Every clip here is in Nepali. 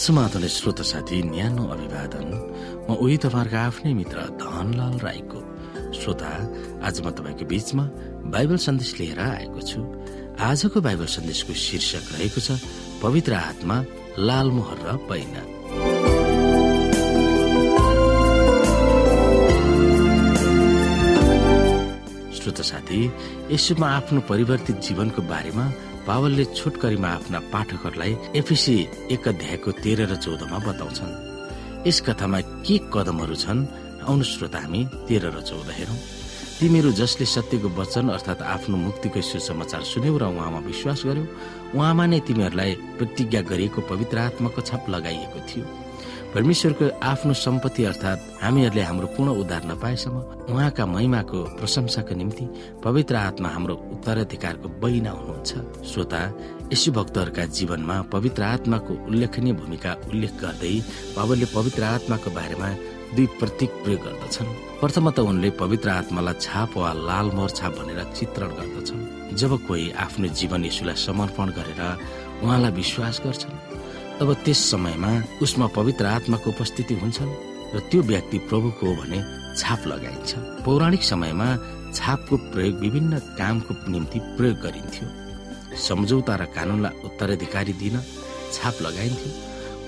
समाधान श्रोत साथी न्यानो अभिवादन। म उही तपाईँहरूको आफ्नै मित्र धनलाल राईको। श्रोता आज म तपाईँको बीचमा बाइबल सन्देश लिएर आएको छु। आजको बाइबल सन्देशको शीर्षक रहेको छ पवित्र आत्मा लालमोहर र पैना। श्रोत साथी यसोमा आफ्नो परिवर्तित जीवनको बारेमा पावलले छोटकरीमा आफ्ना पाठकहरूलाई एफिसी एक अध्यायको तेह्र र चौधमा बताउँछन्। यस कथामा के कदमहरू छन् आउनु श्रोता हामी तेह्र र चौध हेरौँ। तिमीहरू जसले सत्यको वचन अर्थात् आफ्नो मुक्तिको सुसमाचार सुन्यौ र उहाँमा विश्वास गर्यौ उहाँमा नै तिमीहरूलाई प्रतिज्ञा गरिएको पवित्र आत्माको छाप लगाइएको थियो। परमेश्वरको आफ्नो सम्पत्ति अर्थात् हामीहरूले हाम्रो पूर्ण उद्धार नपाएसम्म उहाँका महिमाको प्रशंसाको निम्ति पवित्र आत्मा हाम्रो उत्तराधिकारको बहिना हुनुहुन्छ। श्रोता यशु भक्तहरूका जीवनमा पवित्र आत्माको उल्लेखनीय भूमिका उल्लेख गर्दै बाबुले पवित्र आत्माको बारेमा दुई प्रतीक प्रयोग गर्दछन्। प्रथमत उनले पवित्र आत्मालाई छाप वा लाल मोर छाप भनेर चित्रण गर्दछन्। जब कोही आफ्नो जीवन यसुलाई समर्पण गरेर उहाँलाई विश्वास गर्छन् तब त्यस समयमा उसमा पवित्र आत्माको उपस्थिति हुन्छन् र त्यो व्यक्ति प्रभुको हो भने छाप लगाइन्छ। पौराणिक समयमा छापको प्रयोग विभिन्न कामको निम्ति प्रयोग गरिन्थ्यो। सम्झौता र कानूनलाई उत्तराधिकारी दिन छाप लगाइन्थ्यो।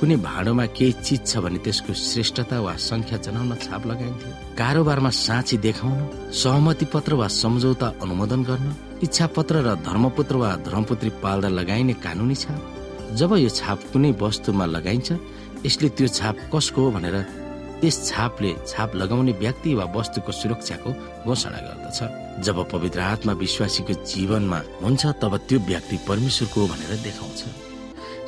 कुनै भाँडोमा केही चिज छ भने त्यसको श्रेष्ठता वा संख्या जनाउन छाप लगाइन्थ्यो। कारोबारमा साँची देखाउन सहमति पत्र वा सम्झौता अनुमोदन गर्न इच्छा पत्र र धर्मपुत्र वा धर्मपुत्री पाल्दा लगाइने कानुनी छाप जब यो छाप कुनै वस्तुमा लगाइन्छ यसले त्यो छाप कसको हो भनेर त्यस छापले छाप लगाउने व्यक्ति वा वस्तुको सुरक्षाको घोषणा गर्दछ। जब पवित्र आत्मा विश्वासीको जीवनमा हुन्छ तब त्यो व्यक्ति परमेश्वरको हो भनेर देखाउँछ।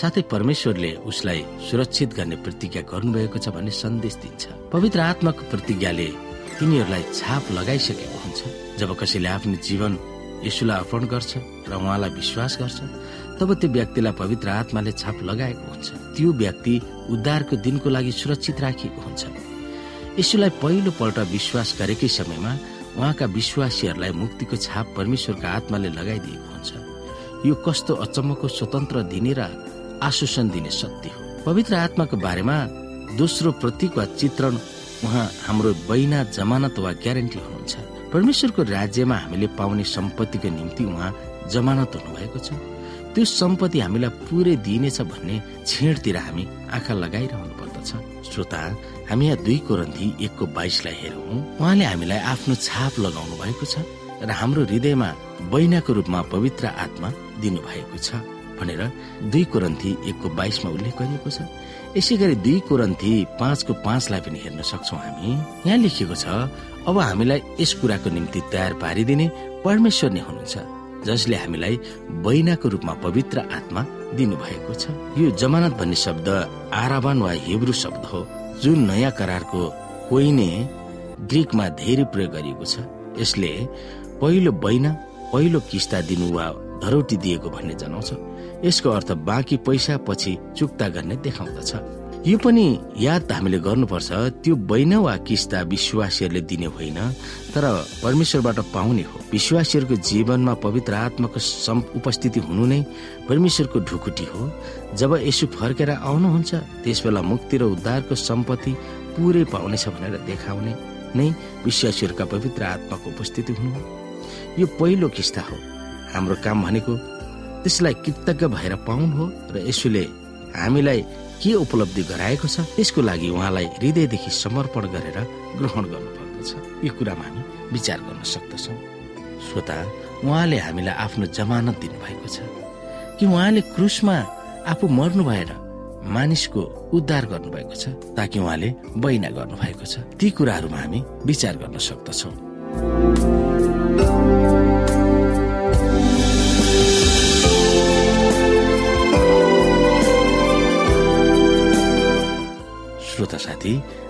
साथै परमेश्वरले उसलाई सुरक्षित गर्ने प्रतिज्ञा गर्नुभएको छ भन्ने सन्देश दिन्छ। पवित्र आत्माको प्रतिज्ञाले तिनीहरूलाई छाप लगाइसकेको हुन्छ। जब कसैले आफ्नो जीवन यसुलाई अर्पण गर्छ र उहाँलाई विश्वास गर्छ तब त्यो व्यक्तिलाई पवित्र आत्माले छाप लगाएको हुन्छ। त्यो व्यक्ति उद्धारको दिनको लागि सुरक्षित राखिएको हुन्छ। यसुलाई पहिलो पल्ट विश्वास गरेकै समयमा उहाँका विश्वासीहरूलाई मुक्तिको छाप परमेश्वरका आत्माले लगाइदिएको हुन्छ। यो कस्तो अचम्मको स्वतन्त्र दिने र आश्वासन दिने सत्य हो। पवित्र आत्माको बारेमा दोस्रो प्रतीक वा चित्रण उहाँ हाम्रो बैना जमानत वा ग्यारेन्टी हुनुहुन्छ। परमेश्वरको राज्यमा हामीले पाउने सम्पत्तिको निम्ति उहाँ जमानत हुनुभएको छ। त्यो सम्पत्ति हामीलाई पुरै दिइनेछ भन्ने छेडतिर हामी आँखा लगाइरहनु पर्दछ। श्रोता हामी यहाँ दुई कोरन्थी एकको बाइसलाई हेरौँ। उहाँले हामीलाई आफ्नो छाप लगाउनु भएको छ र हाम्रो हृदयमा बैनाको रूपमा पवित्र आत्मा दिनुभएको छ भनेर दुई कोरन्थी एकको बाइसमा उल्लेख गरिएको छ। यसै गरी दुई कोरन्थी पाँचको पाँचलाई पनि हेर्न सक्छौ हामी। यहाँ लेखिएको छ अब हामीलाई यस कुराको निम्ति तयार पारिदिने परमेश्वर नै हुनुहुन्छ। जसले हामीलाई बैनाको रूपमा पवित्र आत्मा दिनुभएको छ। यो जमानत भन्ने शब्द आराबान वा हिब्रू शब्द हो जुन नयाँ करारको कोइने ग्रिकमा धेरै प्रयोग गरिएको छ। यसले पहिलो बैना पहिलो किस्ता दिनु वा धरौटी दिएको भन्ने जनाउँछ। यसको अर्थ बाँकी पैसा पछि चुक्ता गर्ने देखाउँदछ। यो पनि याद हामीले गर्नुपर्छ त्यो बैना वा किस्ता विश्वासीहरूले दिने होइन तर परमेश्वरबाट पाउने हो। विश्वासीहरूको जीवनमा पवित्र आत्माको उपस्थिति हुनु नै परमेश्वरको ढुकुटी हो। जब यसो फर्केर आउनुहुन्छ त्यस बेला मुक्ति र उद्धारको सम्पत्ति पुरै पाउनेछ भनेर देखाउने नै विश्वासीहरूका पवित्र आत्माको उपस्थिति हुनु यो पहिलो किस्ता हो। हाम्रो काम भनेको त्यसलाई कृतज्ञ भएर पाउनु हो र यसोले हामीलाई के उपलब्धि गराएको छ त्यसको लागि उहाँलाई हृदयदेखि समर्पण गरेर ग्रहण गर्नुपर्दछ। यो कुरामा हामी विचार गर्न सक्दछौँ। श्रोता उहाँले हामीलाई आफ्नो जमानत दिनुभएको छ कि उहाँले क्रुसमा आफू मर्नु भएर मानिसको उद्धार गर्नुभएको छ ताकि उहाँले बैना गर्नुभएको छ। ती कुराहरूमा हामी विचार गर्न सक्दछौँ।